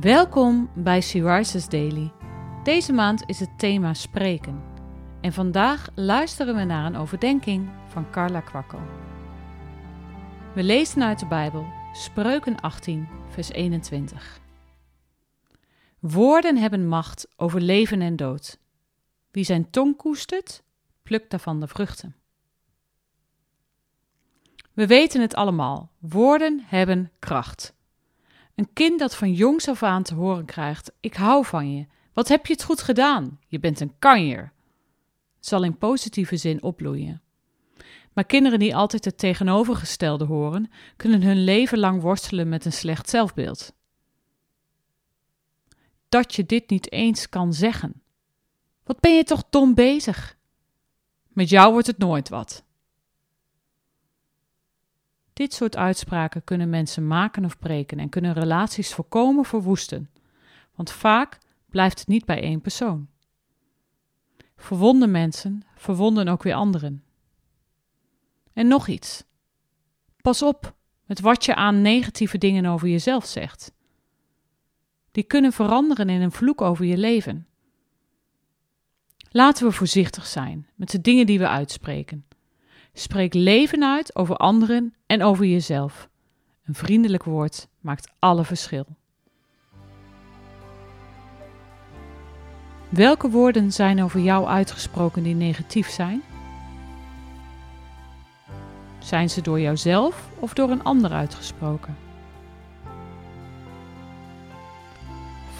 Welkom bij She Rises Daily. Deze maand is het thema spreken. En vandaag luisteren we naar een overdenking van Carla Kwakkel. We lezen uit de Bijbel Spreuken 18, vers 21. Woorden hebben macht over leven en dood. Wie zijn tong koestert, plukt daarvan de vruchten. We weten het allemaal. Woorden hebben kracht. Een kind dat van jongs af aan te horen krijgt: Ik hou van je. Wat heb je het goed gedaan? Je bent een kanjer. Zal in positieve zin opbloeien. Maar kinderen die altijd het tegenovergestelde horen, kunnen hun leven lang worstelen met een slecht zelfbeeld. Dat je dit niet eens kan zeggen. Wat ben je toch dom bezig? Met jou wordt het nooit wat. Dit soort uitspraken kunnen mensen maken of breken en kunnen relaties volkomen verwoesten, want vaak blijft het niet bij één persoon. Verwonde mensen verwonden ook weer anderen. En nog iets. Pas op met wat je aan negatieve dingen over jezelf zegt. Die kunnen veranderen in een vloek over je leven. Laten we voorzichtig zijn met de dingen die we uitspreken. Spreek leven uit over anderen en over jezelf. Een vriendelijk woord maakt alle verschil. Welke woorden zijn over jou uitgesproken die negatief zijn? Zijn ze door jouzelf of door een ander uitgesproken?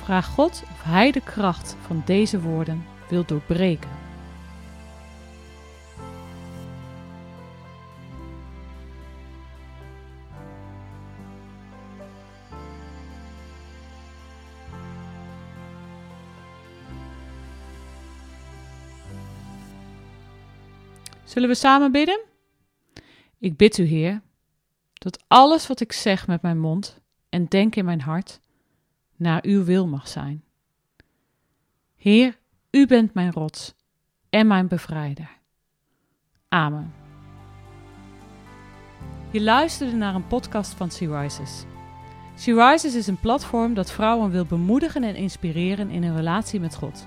Vraag God of Hij de kracht van deze woorden wil doorbreken. Zullen we samen bidden? Ik bid u, Heer, dat alles wat ik zeg met mijn mond en denk in mijn hart naar uw wil mag zijn. Heer, u bent mijn rots en mijn bevrijder. Amen. Je luisterde naar een podcast van Sea Rises. Sea Rises is een platform dat vrouwen wil bemoedigen en inspireren in hun relatie met God.